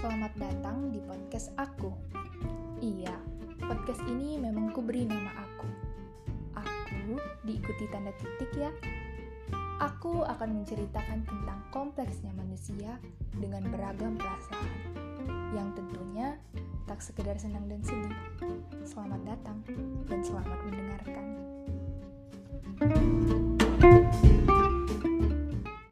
selamat datang di podcast aku. Iya, podcast ini memang ku beri nama aku. Aku diikuti tanda titik ya. Aku akan menceritakan tentang kompleksnya manusia dengan beragam perasaan. Yang tentunya tak sekedar senang dan sedih. Selamat datang dan selamat mendengar.